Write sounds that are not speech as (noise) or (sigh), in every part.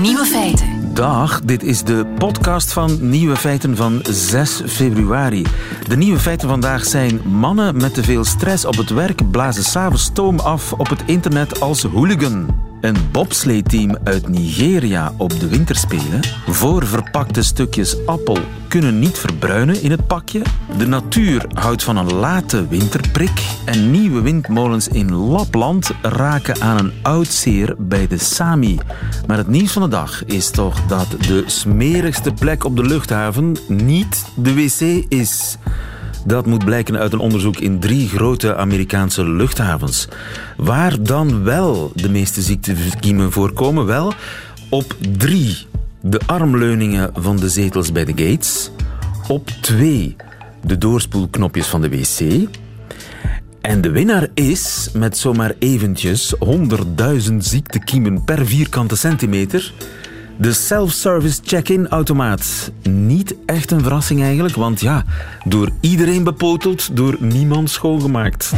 Nieuwe feiten. Dag, dit is de podcast van Nieuwe Feiten van 6 februari. De nieuwe feiten vandaag zijn mannen met te veel stress op het werk blazen s'avonds stoom af op het internet als hooligan. Een bobsleeteam uit Nigeria op de winterspelen. Voorverpakte stukjes appel kunnen niet verbruinen in het pakje. De natuur houdt van een late winterprik. En nieuwe windmolens in Lapland raken aan een oud zeer bij de Sami. Maar het nieuws van de dag is toch dat de smerigste plek op de luchthaven niet de wc is. Dat moet blijken uit een onderzoek in drie grote Amerikaanse luchthavens. Waar dan wel de meeste ziektekiemen voorkomen? Wel, op drie de armleuningen van de zetels bij de gates. Op twee de doorspoelknopjes van de wc. En de winnaar is, met zomaar eventjes 100.000 ziektekiemen per vierkante centimeter, de self-service check-in automaat. Niet echt een verrassing eigenlijk, want ja, door iedereen bepoteld, door niemand schoongemaakt.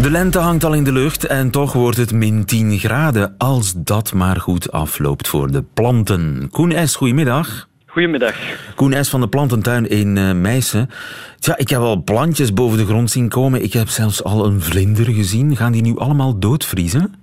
De lente hangt al in de lucht en toch wordt het min 10 graden, als dat maar goed afloopt voor de planten. Koen S, goedemiddag. Goedemiddag. Koen S van de plantentuin in uh, Meissen. Tja, ik heb al plantjes boven de grond zien komen. Ik heb zelfs al een vlinder gezien. Gaan die nu allemaal doodvriezen?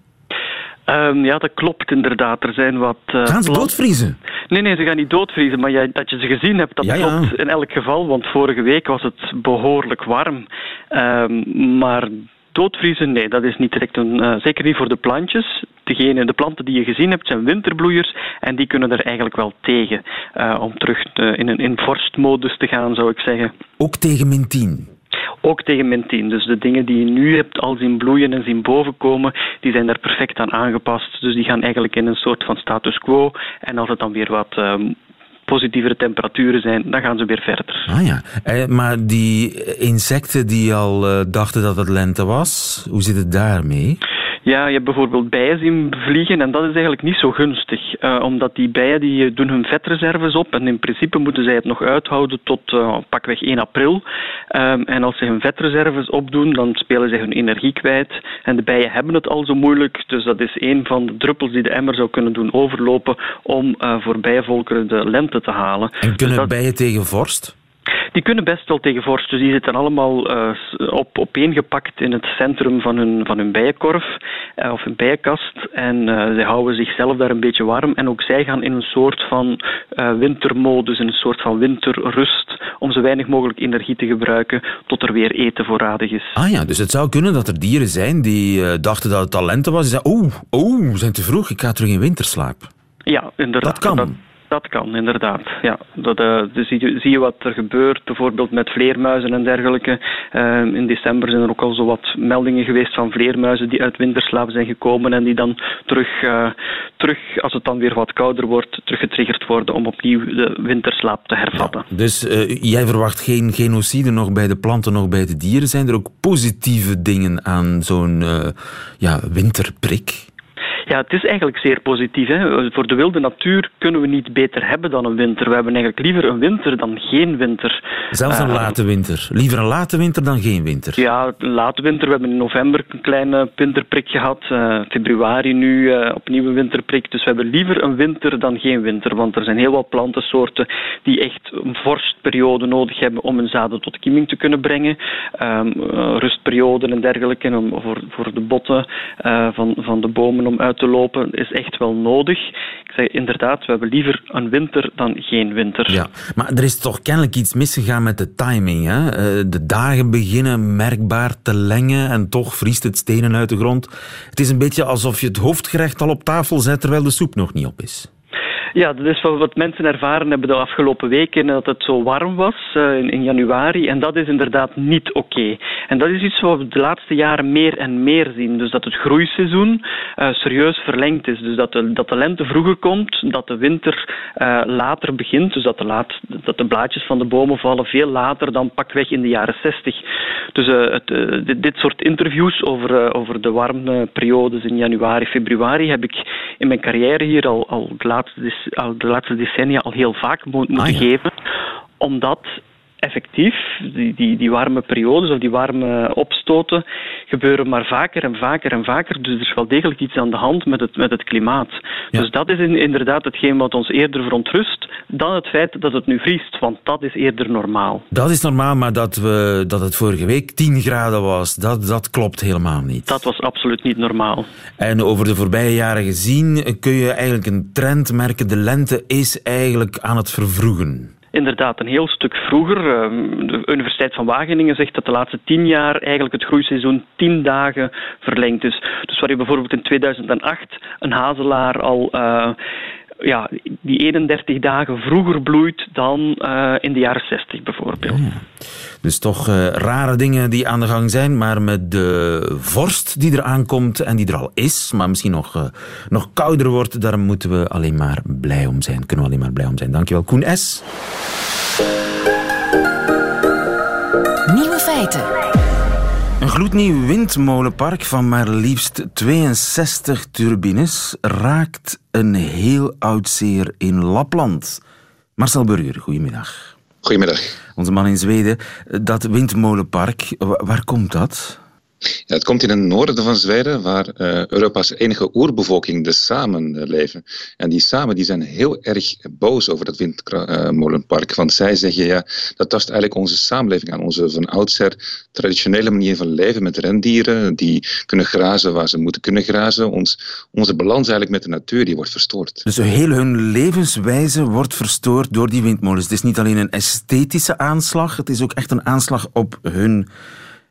Um, ja, dat klopt inderdaad. Er zijn wat. Uh, gaan ze doodvriezen? Nee, nee, ze gaan niet doodvriezen. Maar jij, dat je ze gezien hebt, dat ja, klopt ja. in elk geval. Want vorige week was het behoorlijk warm. Um, maar doodvriezen, nee, dat is niet direct een. Uh, zeker niet voor de plantjes. Degene, de planten die je gezien hebt zijn winterbloeiers. En die kunnen er eigenlijk wel tegen. Uh, om terug in een in vorstmodus te gaan, zou ik zeggen. Ook tegen min 10? Ook tegen 10. Dus de dingen die je nu hebt al zien bloeien en zien bovenkomen, die zijn daar perfect aan aangepast. Dus die gaan eigenlijk in een soort van status quo. En als het dan weer wat um, positievere temperaturen zijn, dan gaan ze weer verder. Ah ja, eh, maar die insecten die al uh, dachten dat het lente was, hoe zit het daarmee? Ja, je hebt bijvoorbeeld bijen zien vliegen en dat is eigenlijk niet zo gunstig. Uh, omdat die bijen die doen hun vetreserves op en in principe moeten zij het nog uithouden tot uh, pakweg 1 april. Um, en als ze hun vetreserves opdoen, dan spelen ze hun energie kwijt. En de bijen hebben het al zo moeilijk, dus dat is een van de druppels die de emmer zou kunnen doen overlopen om uh, voor bijenvolkeren de lente te halen. En kunnen dus dat... bijen tegen vorst? Die kunnen best wel tegen vorst. Dus die zitten allemaal uh, op, opeengepakt in het centrum van hun, van hun bijenkorf uh, of hun bijenkast. En uh, zij houden zichzelf daar een beetje warm. En ook zij gaan in een soort van wintermodus, in een soort van winterrust, om zo weinig mogelijk energie te gebruiken tot er weer eten voorradig is. Ah ja, dus het zou kunnen dat er dieren zijn die dachten dat het talenten was. Die zeiden, oeh, oeh, we zijn te vroeg, ik ga terug in winterslaap. Ja, inderdaad. Dat kan. Dat, dat kan, inderdaad. Ja, dat, uh, dus zie, je, zie je wat er gebeurt, bijvoorbeeld met vleermuizen en dergelijke. Uh, in december zijn er ook al zo wat meldingen geweest van vleermuizen die uit winterslaap zijn gekomen en die dan terug, uh, terug als het dan weer wat kouder wordt, teruggetriggerd worden om opnieuw de winterslaap te hervatten. Dus jij verwacht geen genocide nog bij de planten, nog bij de dieren. Zijn er ook positieve dingen aan zo'n ja, winterprik? Ja, het is eigenlijk zeer positief. Hè. Voor de wilde natuur kunnen we niet beter hebben dan een winter. We hebben eigenlijk liever een winter dan geen winter. Zelfs een uh, late winter. Liever een late winter dan geen winter. Ja, een late winter. We hebben in november een kleine winterprik gehad. Uh, februari nu uh, opnieuw een winterprik. Dus we hebben liever een winter dan geen winter. Want er zijn heel wat plantensoorten die echt een vorstperiode nodig hebben om hun zaden tot kieming te kunnen brengen. Um, rustperioden en dergelijke. En om, voor, voor de botten van, van de bomen om uit te lopen is echt wel nodig. Ik zeg inderdaad, we hebben liever een winter dan geen winter. Ja, maar er is toch kennelijk iets misgegaan met de timing. Hè? De dagen beginnen merkbaar te lengen en toch vriest het stenen uit de grond. Het is een beetje alsof je het hoofdgerecht al op tafel zet terwijl de soep nog niet op is. Ja, dat is wat mensen ervaren hebben de afgelopen weken, dat het zo warm was uh, in, januari. En dat is inderdaad niet oké. En dat is iets wat we de laatste jaren meer en meer zien. Dus dat het groeiseizoen uh, serieus verlengd is. Dus dat de, dat de lente vroeger komt, dat de winter uh, later begint. Dus dat de, laat, dat de blaadjes van de bomen vallen veel later dan pakweg in de jaren 60. Dus het, dit, soort interviews over, over de warme periodes in januari, februari heb ik in mijn carrière hier al, al de laatste al de laatste decennia al heel vaak mo moeten ah, ja. geven. Omdat effectief, die, die, die warme periodes of die warme opstoten gebeuren maar vaker en vaker en vaker. Dus er is wel degelijk iets aan de hand met het, met het klimaat. Dus dat is inderdaad hetgeen wat ons eerder verontrust dan het feit dat het nu vriest, want dat is eerder normaal. Dat is normaal, maar dat, we, dat het vorige week 10 graden was, dat, dat klopt helemaal niet. Dat was absoluut niet normaal. En over de voorbije jaren gezien kun je eigenlijk een trend merken. De lente is eigenlijk aan het vervroegen inderdaad een heel stuk vroeger. Ehm, de Universiteit van Wageningen zegt dat de laatste tien jaar eigenlijk het groeiseizoen tien dagen verlengd is. Dus waar je bijvoorbeeld in 2008 een hazelaar al uh, ja, die 31 dagen vroeger bloeit dan uh, in de jaren 60 bijvoorbeeld. Ja. Dus toch uh, rare dingen die aan de gang zijn, maar met de vorst die er aankomt en die er al is, maar misschien nog, uh, nog kouder wordt, daar moeten we alleen maar blij om zijn. Kunnen we alleen maar blij om zijn. Dankjewel, Koen S. Nieuwe feiten. Een gloednieuw windmolenpark van maar liefst 62 turbines raakt een heel oud zeer in Lapland. Marcel Burger, goedemiddag. Goedemiddag. Onze man in Zweden. Dat windmolenpark, waar komt dat? Ja, het komt in het noorden van Zweden, waar uh, Europa's enige oerbevolking, de Samen, uh, leven. En die Samen die zijn heel erg boos over dat windmolenpark. Want zij zeggen, ja, dat tast eigenlijk onze samenleving aan. Onze van oudsher traditionele manier van leven met rendieren. Die kunnen grazen waar ze moeten kunnen grazen. Ons, onze balans eigenlijk met de natuur, die wordt verstoord. Dus heel hun levenswijze wordt verstoord door die windmolens. Het is niet alleen een esthetische aanslag, het is ook echt een aanslag op hun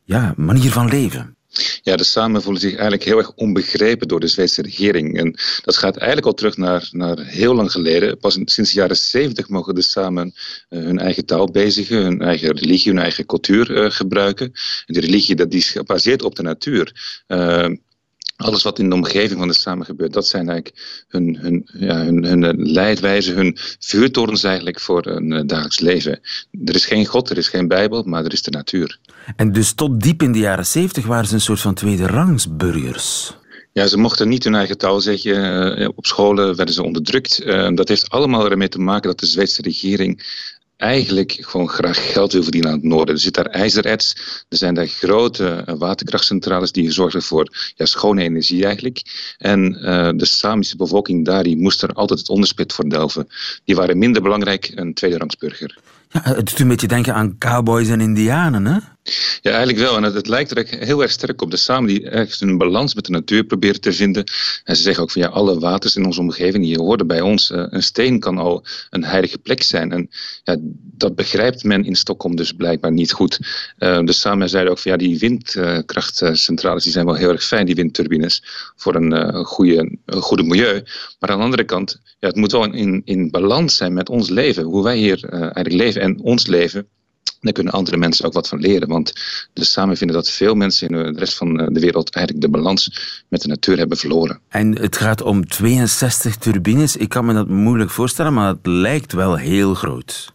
ja, manier van leven. Ja, de Samen voelen zich eigenlijk heel erg onbegrepen door de Zweedse regering. En dat gaat eigenlijk al terug naar, naar heel lang geleden. Pas sinds de jaren zeventig mogen de Samen uh, hun eigen taal bezigen, hun eigen religie, hun eigen cultuur uh, gebruiken. En die religie dat die is gebaseerd op de natuur. Uh, alles wat in de omgeving van de samen gebeurt, dat zijn eigenlijk hun, hun, ja, hun, hun leidwijze, hun vuurtorens eigenlijk voor een uh, dagelijks leven. Er is geen God, er is geen Bijbel, maar er is de natuur. En dus tot diep in de jaren zeventig waren ze een soort van tweede burgers. Ja, ze mochten niet hun eigen taal zeggen. Op scholen werden ze onderdrukt. Dat heeft allemaal ermee te maken dat de Zweedse regering eigenlijk gewoon graag geld wil verdienen aan het noorden. Er zit daar ijzererts, er zijn daar grote eh, waterkrachtcentrales die zorgen voor ja, schone energie eigenlijk. En uh, de Samische bevolking daar, die moest er altijd het onderspit voor delven. Die waren minder belangrijk een tweederangsburger. Ja, het doet een beetje denken aan cowboys en indianen, hè? Ja, eigenlijk wel. En het, lijkt er heel erg sterk op. De samen die ergens een balans met de natuur proberen te vinden. En ze zeggen ook van ja, alle waters in onze omgeving hier horen bij ons. Uh, een steen kan al een heilige plek zijn. En ja, dat begrijpt men in Stockholm dus blijkbaar niet goed. Uh, de samen zeiden ook van ja, die windkrachtcentrales die zijn wel heel erg fijn, die windturbines, voor een uh, goede, goede milieu. Maar aan de andere kant, ja, het moet wel in, in balans zijn met ons leven. Hoe wij hier eigenlijk leven en ons leven daar kunnen andere mensen ook wat van leren. Want de samen vinden dat veel mensen in de rest van de wereld eigenlijk de balans met de natuur hebben verloren. En het gaat om 62 turbines. Ik kan me dat moeilijk voorstellen, maar het lijkt wel heel groot.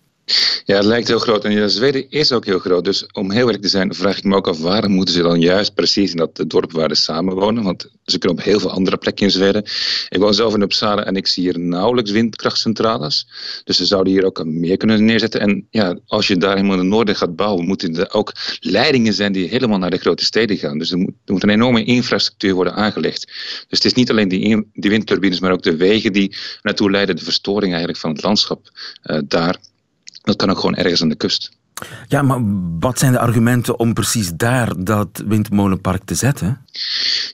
Ja, het lijkt heel groot. En Zweden is ook heel groot. Dus om heel eerlijk te zijn, vraag ik me ook af waarom moeten ze dan juist precies in dat dorp waar ze samenwonen? Want ze kunnen op heel veel andere plekken in Zweden. Ik woon zelf in Uppsala en ik zie hier nauwelijks windkrachtcentrales. Dus ze zouden hier ook meer kunnen neerzetten. En ja, als je daar helemaal in het noorden gaat bouwen, moeten er ook leidingen zijn die helemaal naar de grote steden gaan. Dus er moet, er een enorme infrastructuur worden aangelegd. Dus het is niet alleen die, windturbines, maar ook de wegen die naartoe leiden, de verstoring eigenlijk van het landschap uh, daar. Dat kan ook gewoon ergens aan de kust. Ja, maar wat zijn de argumenten om precies daar dat windmolenpark te zetten?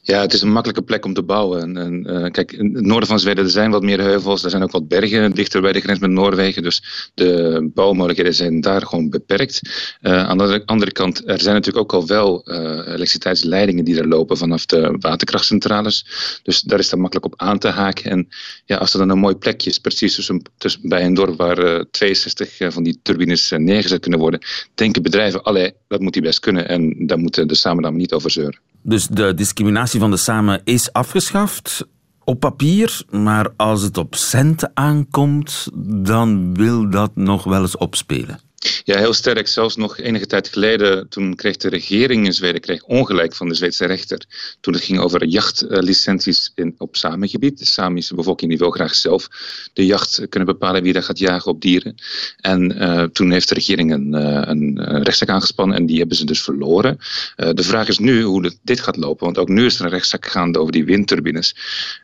Ja, het is een makkelijke plek om te bouwen. En, en uh, kijk, in het noorden van Zweden er zijn wat meer heuvels, er zijn ook wat bergen dichter bij de grens met Noorwegen. Dus de bouwmogelijkheden zijn daar gewoon beperkt. Uh, aan de andere kant, er zijn natuurlijk ook al wel uh, elektriciteitsleidingen die er lopen vanaf de waterkrachtcentrales. Dus daar is dat makkelijk op aan te haken. En ja, als er dan een mooi plekje is, precies tussen, tussen bij een dorp waar 62 van die turbines neergezet kunnen worden, denken bedrijven, allee, dat moet die best kunnen en daar moeten de samen niet over zeuren. Dus de discriminatie van de samen is afgeschaft op papier, maar als het op centen aankomt, dan wil dat nog wel eens opspelen. Ja, heel sterk. Zelfs nog enige tijd geleden, toen kreeg de regering in Zweden kreeg ongelijk van de Zweedse rechter. Toen het ging over jachtlicenties in, op Samengebied. De Samische bevolking die wil graag zelf de jacht kunnen bepalen wie daar gaat jagen op dieren. En uh, toen heeft de regering een, uh, een rechtszaak aangespannen en die hebben ze dus verloren. Uh, de vraag is nu hoe dit gaat lopen, want ook nu is er een rechtszaak gaande over die windturbines.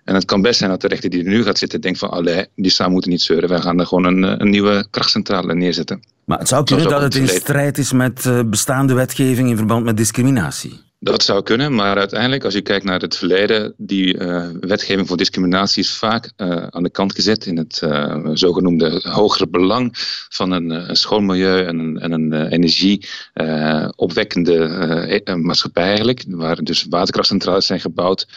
En het kan best zijn dat de rechter die er nu gaat zitten denkt van, allee, die Samen moeten niet zeuren, wij gaan er gewoon een, een nieuwe krachtcentrale neerzetten. Maar het zou kunnen dat het in strijd is met eh, bestaande wetgeving in verband met discriminatie. Dat zou kunnen, maar uiteindelijk, als je kijkt naar het verleden, die uh, wetgeving voor discriminatie is vaak uh, aan de kant gezet in het uh, zogenoemde hogere belang van een, een schoon milieu en een, en een energieopwekkende maatschappij eigenlijk, waar dus waterkrachtcentrales zijn gebouwd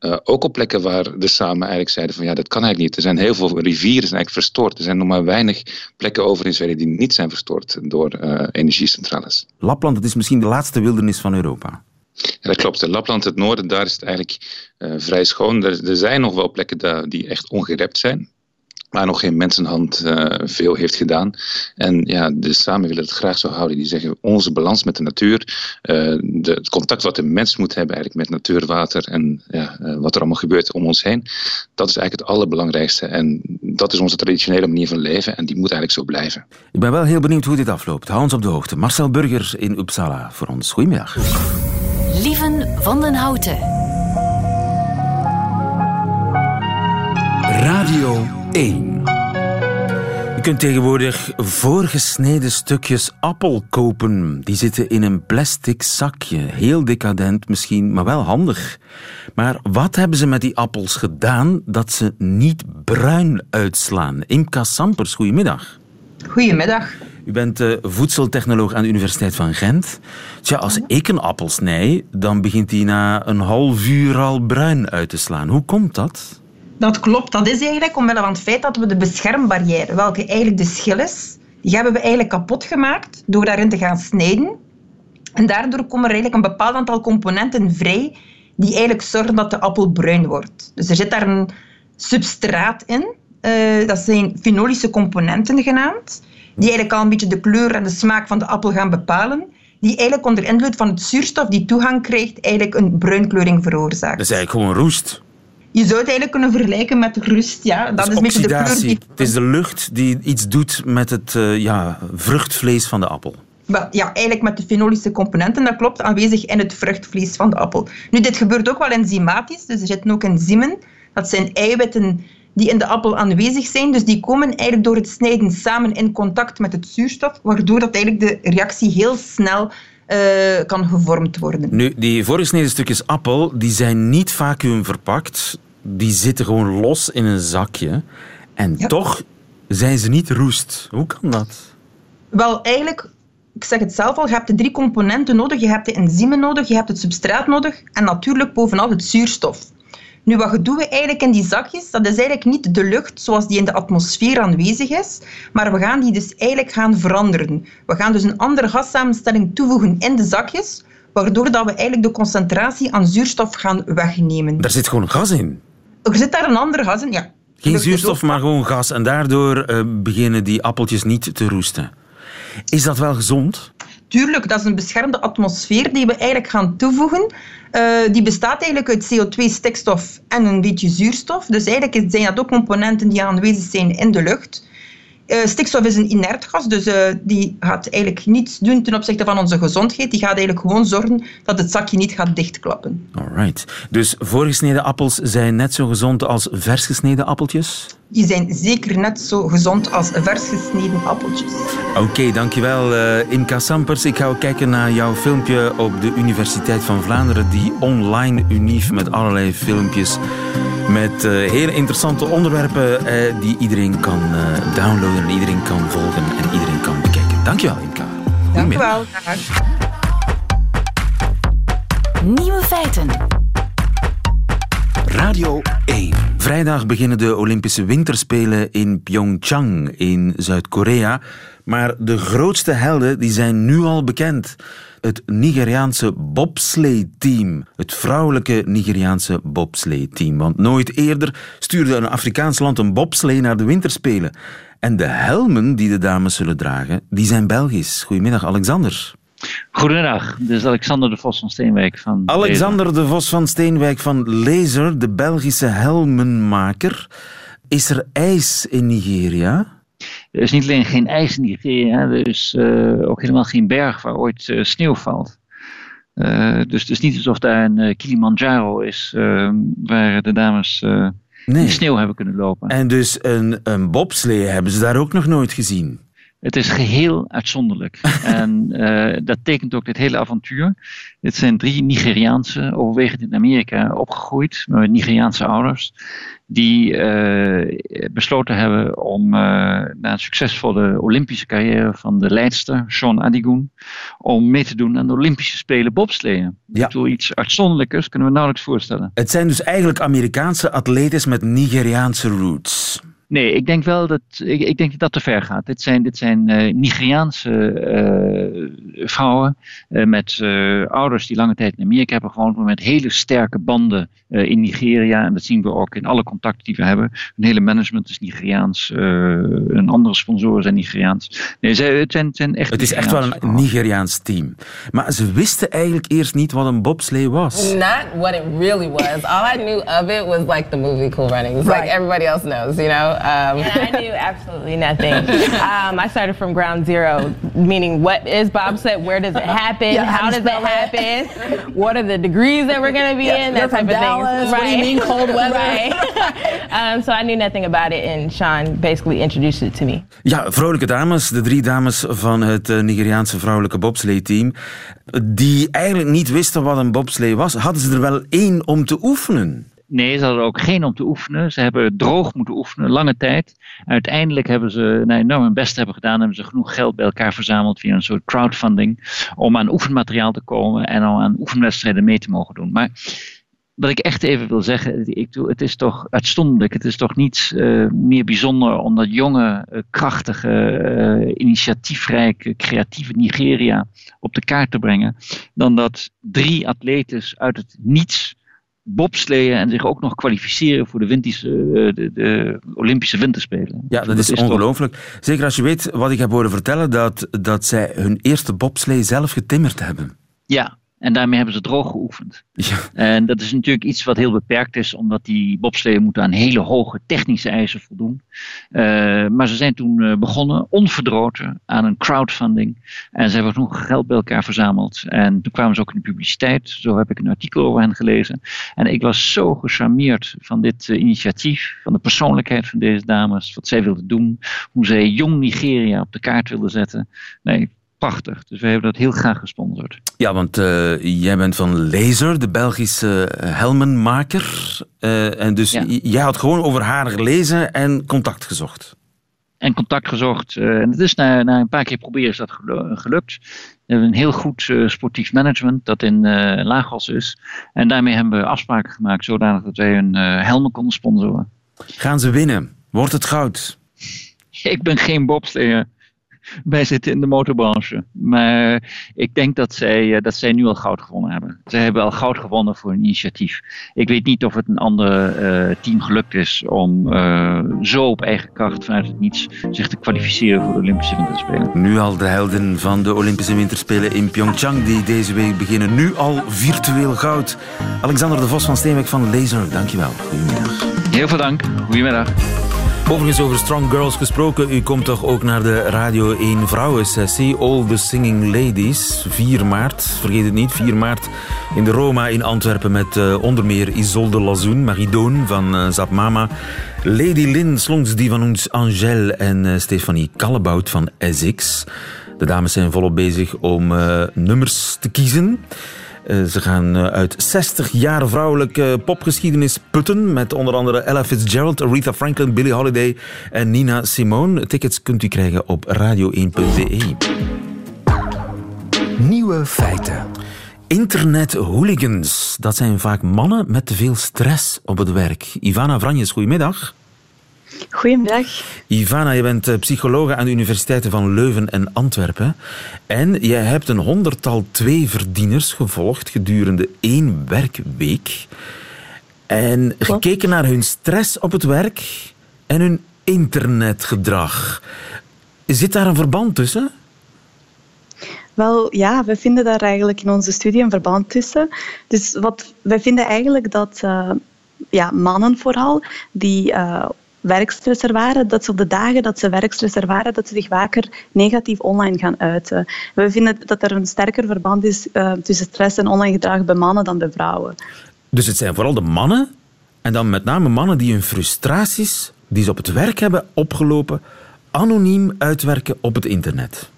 uh, ook op plekken waar de samen eigenlijk zeiden van ja, dat kan eigenlijk niet. Er zijn heel veel rivieren zijn eigenlijk verstoord. Er zijn nog maar weinig plekken over in Zweden die niet zijn verstoord door uh, energiecentrales. Lapland, het is misschien de laatste wildernis van Europa. Ja, dat klopt. In Lapland, het noorden, daar is het eigenlijk uh, vrij schoon. Er, er, zijn nog wel plekken daar die echt ongerept zijn waar nog geen mensenhand uh, veel heeft gedaan. En ja, de samen willen het graag zo houden. Die zeggen onze balans met de natuur, uh, de, het contact wat de mens moet hebben eigenlijk met natuur, water en ja, uh, wat er allemaal gebeurt om ons heen, dat is eigenlijk het allerbelangrijkste. En dat is onze traditionele manier van leven en die moet eigenlijk zo blijven. Ik ben wel heel benieuwd hoe dit afloopt. Hou ons op de hoogte. Marcel Burger in Uppsala voor ons. Goedemiddag. Lieven van den Houten. Radio 1. Je kunt tegenwoordig voorgesneden stukjes appel kopen. Die zitten in een plastic zakje. Heel decadent misschien, maar wel handig. Maar wat hebben ze met die appels gedaan dat ze niet bruin uitslaan? Imka Sampers, goedemiddag. Goedemiddag. U bent uh, voedseltechnoloog aan de Universiteit van Gent. Tja, als ik een appel snij, dan begint die na een half uur al bruin uit te slaan. Hoe komt dat? Dat klopt. Dat is eigenlijk omwille van het feit dat we de beschermbarrière, welke eigenlijk de schil is, die hebben we eigenlijk kapot gemaakt door daarin te gaan snijden. En daardoor komen er eigenlijk een bepaald aantal componenten vrij die eigenlijk zorgen dat de appel bruin wordt. Dus er zit daar een substraat in. Uh, dat zijn fenolische componenten genaamd. Die eigenlijk al een beetje de kleur en de smaak van de appel gaan bepalen. Die eigenlijk onder invloed van het zuurstof die toegang krijgt, eigenlijk een bruinkleuring veroorzaakt. Dat is eigenlijk gewoon roest. Je zou het eigenlijk kunnen vergelijken met rust. Ja. Dat, is, beetje de kleur die... Het is de lucht die iets doet met het uh, ja, vruchtvlees van de appel. Ja, eigenlijk met de fenolische componenten, dat klopt, aanwezig in het vruchtvlees van de appel. Nu, dit gebeurt ook wel enzymatisch, dus er zitten ook enzymen. Dat zijn eiwitten die in de appel aanwezig zijn. Dus die komen eigenlijk door het snijden samen in contact met het zuurstof, waardoor dat eigenlijk de reactie heel snel uh, kan gevormd worden. Nu, die voorgesneden stukjes appel die zijn niet vacuüm verpakt. Die zitten gewoon los in een zakje. En ja. toch zijn ze niet roest. Hoe kan dat? Wel, eigenlijk, ik zeg het zelf al, je hebt de drie componenten nodig. Je hebt de enzymen nodig, je hebt het substraat nodig en natuurlijk bovenal het zuurstof. Nu, wat doen we eigenlijk in die zakjes? Dat is eigenlijk niet de lucht zoals die in de atmosfeer aanwezig is, maar we gaan die dus eigenlijk gaan veranderen. We gaan dus een andere gassamenstelling toevoegen in de zakjes, waardoor dat we eigenlijk de concentratie aan zuurstof gaan wegnemen. Daar zit gewoon gas in? Er zit daar een ander gas in, ja. Geen zuurstof, maar gewoon gas. En daardoor uh, beginnen die appeltjes niet te roesten. Is dat wel gezond? Tuurlijk, dat is een beschermde atmosfeer die we eigenlijk gaan toevoegen. Uh, die bestaat eigenlijk uit CO2, stikstof en een beetje zuurstof. Dus eigenlijk zijn dat ook componenten die aanwezig zijn in de lucht. Uh, stikstof is een inert gas, dus uh, die gaat eigenlijk niets doen ten opzichte van onze gezondheid. Die gaat eigenlijk gewoon zorgen dat het zakje niet gaat dichtklappen. Alright. Dus voorgesneden appels zijn net zo gezond als vers gesneden appeltjes? Die zijn zeker net zo gezond als vers gesneden appeltjes. Oké, okay, dankjewel uh, Imka Sampers. Ik ga ook kijken naar jouw filmpje op de Universiteit van Vlaanderen, die online unief met allerlei filmpjes met uh, hele interessante onderwerpen uh, die iedereen kan uh, downloaden en iedereen kan volgen en iedereen kan bekijken. Dankjewel, Imka. Dankjewel. Nieuwe feiten. Radio 1. Vrijdag beginnen de Olympische Winterspelen in Pyeongchang in Zuid-Korea. Maar de grootste helden die zijn nu al bekend. het Nigeriaanse bobslee-team. Het vrouwelijke Nigeriaanse bobslee-team. Want nooit eerder stuurde een Afrikaans land een bobslee naar de winterspelen. En de helmen die de dames zullen dragen, die zijn Belgisch. Goedemiddag, Alexander. Goedemiddag, dit is Alexander de Vos van Steenwijk van Alexander de Vos van Steenwijk van Laser, de Belgische helmenmaker. Is er ijs in Nigeria? Er is niet alleen geen ijs in Nigeria, er is uh, ook helemaal geen berg waar ooit uh, sneeuw valt. Uh, dus het is niet alsof daar een Kilimanjaro is waar de dames nee. in sneeuw hebben kunnen lopen. En dus een, een bobslee hebben ze daar ook nog nooit gezien? Het is geheel uitzonderlijk. (laughs) en uh, dat tekent ook dit hele avontuur. Dit zijn drie Nigeriaanse, overwegend in Amerika opgegroeid, met Nigeriaanse ouders die uh, besloten hebben om uh, na een succesvolle Olympische carrière van de leidster, Sean Adigun, om mee te doen aan de Olympische Spelen bobsleeën. Ja. Door iets uitzonderlijks kunnen we nauwelijks voorstellen. Het zijn dus eigenlijk Amerikaanse atletes met Nigeriaanse roots. Nee, ik denk wel dat, ik, ik, denk dat dat te ver gaat. Dit zijn, dit zijn uh, Nigeriaanse uh, vrouwen uh, met ouders die lange tijd in Amerika hebben gewoond, maar met hele sterke banden in Nigeria. En dat zien we ook in alle contacten die we hebben. Hun hele management is Nigeriaans, een andere sponsoren zijn Nigeriaans. Nee, ze, het, zijn, zijn echt het is echt wel een Nigeriaans team. Maar ze wisten eigenlijk eerst niet wat een bobslee was. Not what it really was. All I knew of it was like the movie Cool Runnings. Right. Like everybody else knows, you know. Um, I knew absolutely nothing. (laughs) um, I started from ground zero, meaning what is bobsled? Where does it happen? Yeah, how, does it happen? what are the degrees that we're going to be yeah, in? That type of thing. Right. What do you mean cold weather? right. (laughs) um, so I knew nothing about it, and Sean basically introduced it to me. Ja, vrolijke dames, de drie dames van het uh, Nigeriaanse vrouwelijke bobslee-team, die eigenlijk niet wisten wat een bobslee was, hadden ze er wel één om te oefenen. Nee, ze hadden ook geen om te oefenen. Ze hebben droog moeten oefenen, lange tijd. Uiteindelijk hebben ze nou, enorm hun best hebben gedaan. Hebben ze genoeg geld bij elkaar verzameld via een soort crowdfunding. Om aan oefenmateriaal te komen en om aan oefenwedstrijden mee te mogen doen. Maar wat ik echt even wil zeggen, ik, het is toch uitzonderlijk. Het is toch niets uh, meer bijzonder om dat jonge, uh, krachtige, uh, initiatiefrijke, creatieve Nigeria op de kaart te brengen. Dan dat drie atletes uit het niets bobsleeën en zich ook nog kwalificeren voor de, wintische, eh, de, de Olympische Winterspelen. Ja, dat, is, ongelooflijk. Zeker als je weet wat ik heb horen vertellen, dat, dat zij hun eerste bobslee zelf getimmerd hebben. Ja, en daarmee hebben ze droog geoefend. Ja. En dat is natuurlijk iets wat heel beperkt is, omdat die bobsleeën moeten aan hele hoge technische eisen voldoen. Uh, maar ze zijn toen uh, begonnen, onverdroten, aan een crowdfunding. En ze hebben genoeg geld bij elkaar verzameld. En toen kwamen ze ook in de publiciteit. Zo heb ik een artikel over hen gelezen. En ik was zo gecharmeerd van dit uh, initiatief, van de persoonlijkheid van deze dames, wat zij wilden doen, hoe zij jong Nigeria op de kaart wilden zetten. Nee, prachtig. Dus we hebben dat heel graag gesponsord. Ja, want uh, jij bent van Laser, de Belgische eh, helmenmaker. Uh, en dus ja. jij had gewoon over haar gelezen en contact gezocht. En contact gezocht. Uh, en het is na, na, een paar keer proberen is dat gelukt. We hebben een heel goed sportief management dat in Lagos is. En daarmee hebben we afspraken gemaakt zodanig dat wij hun helmen konden sponsoren. Gaan ze winnen? Wordt het goud? (laughs) Ik ben geen bobsleer wij zitten in de motorbranche. Maar ik denk dat zij, eh, dat zij nu al goud gewonnen hebben. Zij hebben al goud gewonnen voor een initiatief. Ik weet niet of het een ander uh, team gelukt is om uh, zo op eigen kracht vanuit het niets zich te kwalificeren voor de Olympische Winterspelen. Nu al de helden van de Olympische Winterspelen in Pyeongchang die deze week beginnen. Nu al virtueel goud. Alexander de Vos van Steenwijk van Laser, dankjewel. Goedemiddag. Heel veel dank. Goedemiddag. Overigens over Strong Girls gesproken, u komt toch ook naar de Radio 1 vrouwensessie All the Singing Ladies, 4 maart, vergeet het niet, 4 maart in de Roma in Antwerpen met uh, onder meer Isolde Lazoen, Marie van uh, Zap Mama, Lady Lynn Slongs die van ons Angèle en uh, Stefanie Kallebout van SX. De dames zijn volop bezig om nummers te kiezen. Eh, ze gaan eh, uit 60 jaar vrouwelijke popgeschiedenis putten. Met onder andere Ella Fitzgerald, Aretha Franklin, Billie Holiday en Nina Simone. Tickets kunt u krijgen op radio1.de. Nieuwe feiten. Internet-hooligans. Dat zijn vaak mannen met te veel stress op het werk. Ivana Vranjes, goedemiddag. Goedemiddag. Ivana, je bent eh, psycholoog aan de universiteiten van Leuven en Antwerpen. En je hebt een honderdtal tweeverdieners gevolgd gedurende één werkweek. En gekeken naar hun stress op het werk en hun internetgedrag. Zit daar een verband tussen? Wel ja, we vinden daar eigenlijk in onze studie een verband tussen. Dus wat, wij vinden eigenlijk dat uh, ja, mannen vooral, die uh, werkstress ervaren, dat ze op de dagen dat ze werkstress ervaren, dat ze zich vaker negatief online gaan uiten. We vinden dat er een sterker verband is uh, tussen stress en online gedrag bij mannen dan bij vrouwen. Dus het zijn vooral de mannen, en dan met name mannen die hun frustraties die ze op het werk hebben opgelopen, anoniem uitwerken op het internet.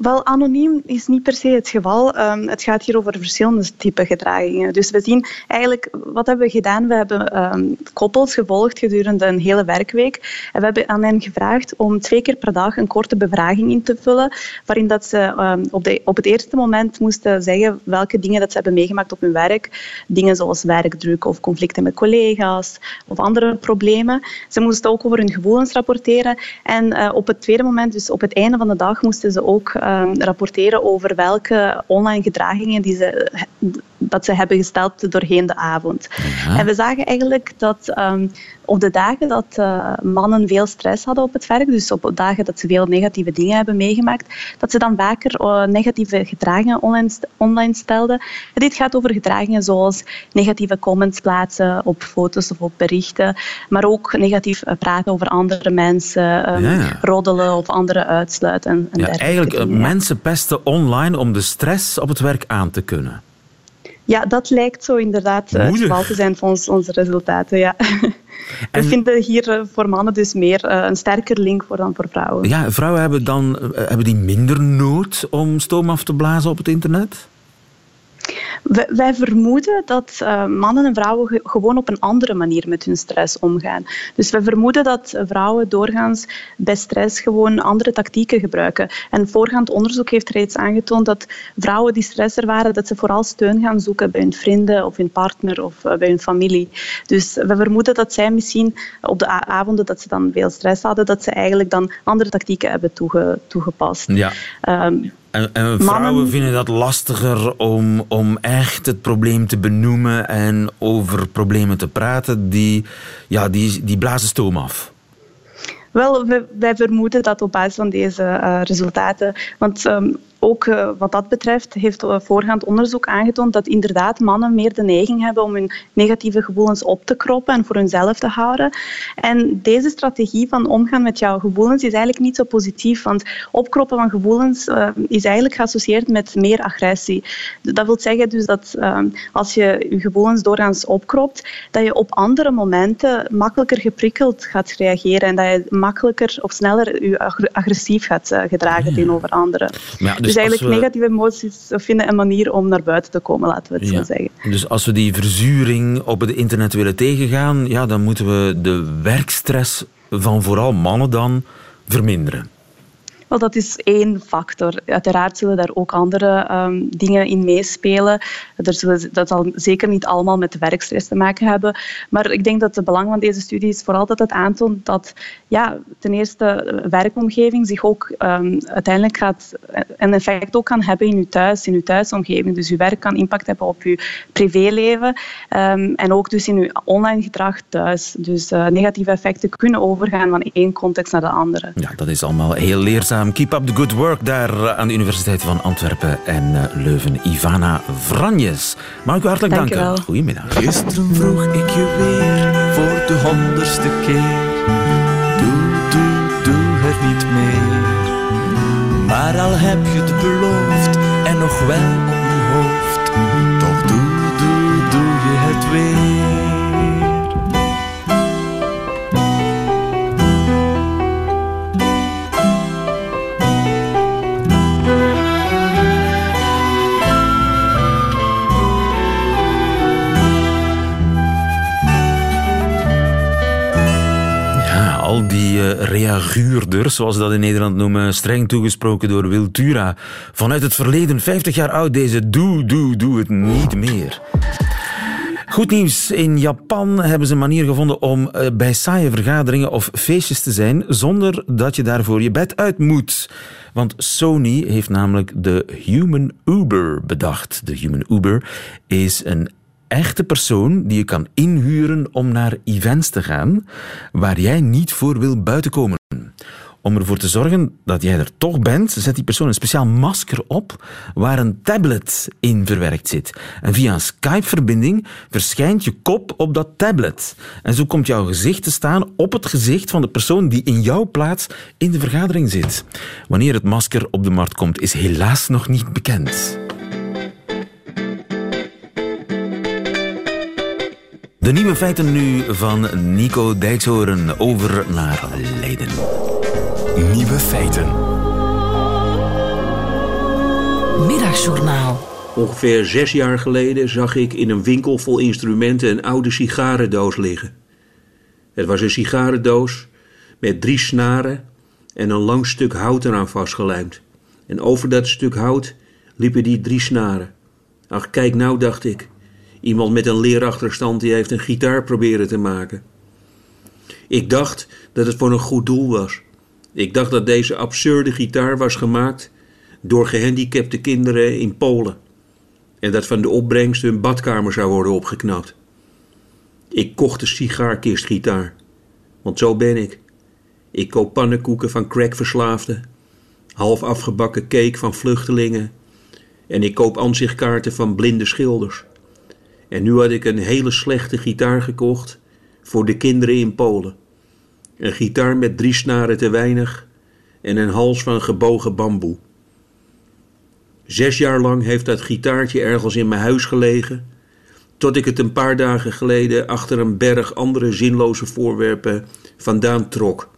Wel, anoniem is niet per se het geval. Um, het gaat hier over verschillende typen gedragingen. Dus we zien eigenlijk, wat hebben we gedaan? We hebben um, koppels gevolgd gedurende een hele werkweek. En we hebben aan hen gevraagd om twee keer per dag een korte bevraging in te vullen, waarin dat ze um, op, de, op het eerste moment moesten zeggen welke dingen dat ze hebben meegemaakt op hun werk. Dingen zoals werkdruk of conflicten met collega's of andere problemen. Ze moesten ook over hun gevoelens rapporteren. En uh, op het tweede moment, dus op het einde van de dag, moesten ze ook rapporteren over welke online gedragingen die ze, dat ze hebben gesteld doorheen de avond. Ja. En we zagen eigenlijk dat um, op de dagen dat uh, mannen veel stress hadden op het werk, dus op dagen dat ze veel negatieve dingen hebben meegemaakt, dat ze dan vaker uh, negatieve gedragingen online, online stelden. En dit gaat over gedragingen zoals negatieve comments plaatsen op foto's of op berichten, maar ook negatief praten over andere mensen, um, ja. roddelen of anderen uitsluiten. En, en ja, eigenlijk dingen. mensen pesten online om de stress op het werk aan te kunnen. Ja, dat lijkt zo inderdaad het geval te zijn van ons, onze resultaten. Ja. (laughs) En... We vinden hier voor mannen dus meer een sterker link voor dan voor vrouwen. Ja, vrouwen hebben, dan, hebben die minder nood om stoom af te blazen op het internet? Wij vermoeden dat uh, mannen en vrouwen ge gewoon op een andere manier met hun stress omgaan. Dus we vermoeden dat vrouwen doorgaans bij stress gewoon andere tactieken gebruiken. En voorgaand onderzoek heeft reeds aangetoond dat vrouwen die stress ervaren, dat ze vooral steun gaan zoeken bij hun vrienden of hun partner of uh, bij hun familie. Dus we vermoeden dat zij misschien op de avonden dat ze dan veel stress hadden, dat ze eigenlijk dan andere tactieken hebben toege toegepast. Ja. Um, en, en vrouwen Mannen... vinden dat lastiger om, om echt het probleem te benoemen en over problemen te praten. Die, ja, die, die blazen stoom af. Wel, wij, wij vermoeden dat op basis van deze uh, resultaten. Want um, ook uh, wat dat betreft heeft uh, voorgaand onderzoek aangetoond dat inderdaad mannen meer de neiging hebben om hun negatieve gevoelens op te kroppen en voor hunzelf te houden. En deze strategie van omgaan met jouw gevoelens is eigenlijk niet zo positief, want opkroppen van gevoelens uh, is eigenlijk geassocieerd met meer agressie. Dat wil zeggen dus dat als je je gevoelens doorgaans opkropt, dat je op andere momenten makkelijker geprikkeld gaat reageren en dat je makkelijker of sneller je agressief gaat gedragen ja. tegenover anderen. Ja, dus, dus eigenlijk we... negatieve emoties vinden een manier om naar buiten te komen, laten we het ja. zo zeggen. Dus als we die verzuring op het internet willen tegengaan, ja, dan moeten we de werkstress van vooral mannen dan verminderen. Wel, dat is één factor. Uiteraard zullen daar ook andere um, dingen in meespelen. Er dat zal zeker niet allemaal met werkstress te maken hebben. Maar ik denk dat het belang van deze studie is vooral dat het aantoont dat ja, ten eerste werkomgeving zich ook um, uiteindelijk gaat een effect ook kan hebben in uw thuis, in uw thuisomgeving. Dus uw werk kan impact hebben op uw privéleven um, en ook dus in uw online gedrag thuis. Dus uh, negatieve effecten kunnen overgaan van één context naar de andere. Ja, dat is allemaal heel leerzaam. Keep up the good work daar aan de Universiteit van Antwerpen en Leuven. Ivana Vranjes. Mag ik u hartelijk Dank danken. Goedemiddag. Gisteren vroeg ik je weer voor de honderdste keer. Doe, doe, doe er niet meer. Maar al heb je het beloofd en nog wel op mijn hoofd. Toch doe, doe, doe je het weer. Die uh, reaguurders, zoals ze dat in Nederland noemen, streng toegesproken door Wiltura. Vanuit het verleden, 50 jaar oud, deze doe, doe, doe het niet meer. Goed. Goed nieuws. In Japan hebben ze een manier gevonden om eh, bij saaie vergaderingen of feestjes te zijn zonder dat je daarvoor je bed uit moet. Want Sony heeft namelijk de Human Uber bedacht. De Human Uber is een echte persoon die je kan inhuren om naar events te gaan waar jij niet voor wil buitenkomen. Om ervoor te zorgen dat jij er toch bent, zet die persoon een speciaal masker op waar een tablet in verwerkt zit. En via een Skype-verbinding verschijnt je kop op dat tablet. En zo komt jouw gezicht te staan op het gezicht van de persoon die in jouw plaats in de vergadering zit. Wanneer het masker op de markt komt, is helaas nog niet bekend. De nieuwe feiten nu van Nico Dijkshoorn over naar Leiden. Nieuwe feiten. Middagjournaal. Ongeveer zes jaar geleden zag ik in een winkel vol instrumenten een oude sigarendoos liggen. Het was een sigarendoos met drie snaren en een lang stuk hout eraan vastgelijmd. En over dat stuk hout liepen die drie snaren. Ach, kijk nou, dacht ik. Iemand met een leerachterstand die heeft een gitaar proberen te maken. Ik dacht dat het voor een goed doel was. Ik dacht dat deze absurde gitaar was gemaakt door gehandicapte kinderen in Polen. En dat van de opbrengst hun badkamer zou worden opgeknapt. Ik kocht de sigaarkistgitaar. Want zo ben ik. Ik koop pannenkoeken van crackverslaafden. Half afgebakken cake van vluchtelingen. En ik koop ansichtkaarten van blinde schilders. En nu had ik een hele slechte gitaar gekocht voor de kinderen in Polen. Een gitaar met drie snaren te weinig en een hals van gebogen bamboe. Zes jaar lang heeft dat gitaartje ergens in mijn huis gelegen, tot ik het een paar dagen geleden achter een berg andere zinloze voorwerpen vandaan trok.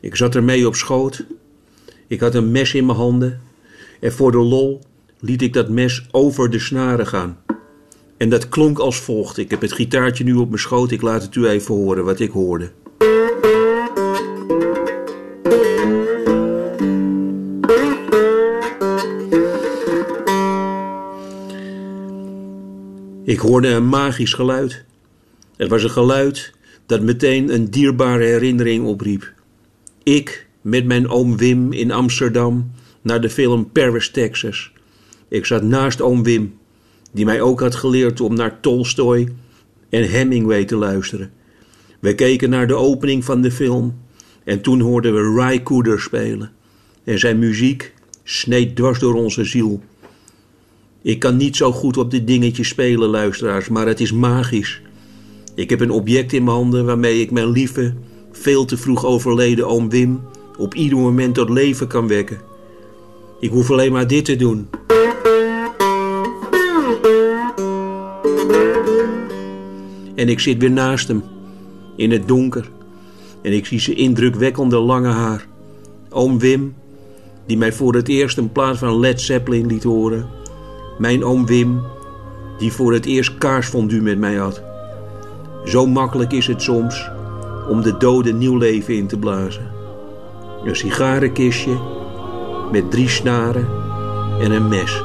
Ik zat ermee op schoot, ik had een mes in mijn handen en voor de lol liet ik dat mes over de snaren gaan. En dat klonk als volgt. Ik heb het gitaartje nu op mijn schoot. Ik laat het u even horen wat ik hoorde. Ik hoorde een magisch geluid. Het was een geluid dat meteen een dierbare herinnering opriep. Ik met mijn oom Wim in Amsterdam naar de film Paris, Texas. Ik zat naast oom Wim, die mij ook had geleerd om naar Tolstoy en Hemingway te luisteren. We keken naar de opening van de film en toen hoorden we Ry Cooder spelen. En zijn muziek sneed dwars door onze ziel. Ik kan niet zo goed op dit dingetje spelen, luisteraars, maar het is magisch. Ik heb een object in mijn handen waarmee ik mijn lieve, veel te vroeg overleden oom Wim op ieder moment tot leven kan wekken. Ik hoef alleen maar dit te doen. En ik zit weer naast hem, in het donker. En ik zie zijn indrukwekkende lange haar. Oom Wim, die mij voor het eerst een plaat van Led Zeppelin liet horen. Mijn oom Wim, die voor het eerst kaarsfondue met mij had. Zo makkelijk is het soms om de doden nieuw leven in te blazen. Een sigarenkistje met drie snaren en een mes.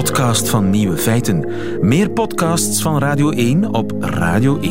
Podcast van Nieuwe Feiten. Meer podcasts van Radio 1 op radio1.be.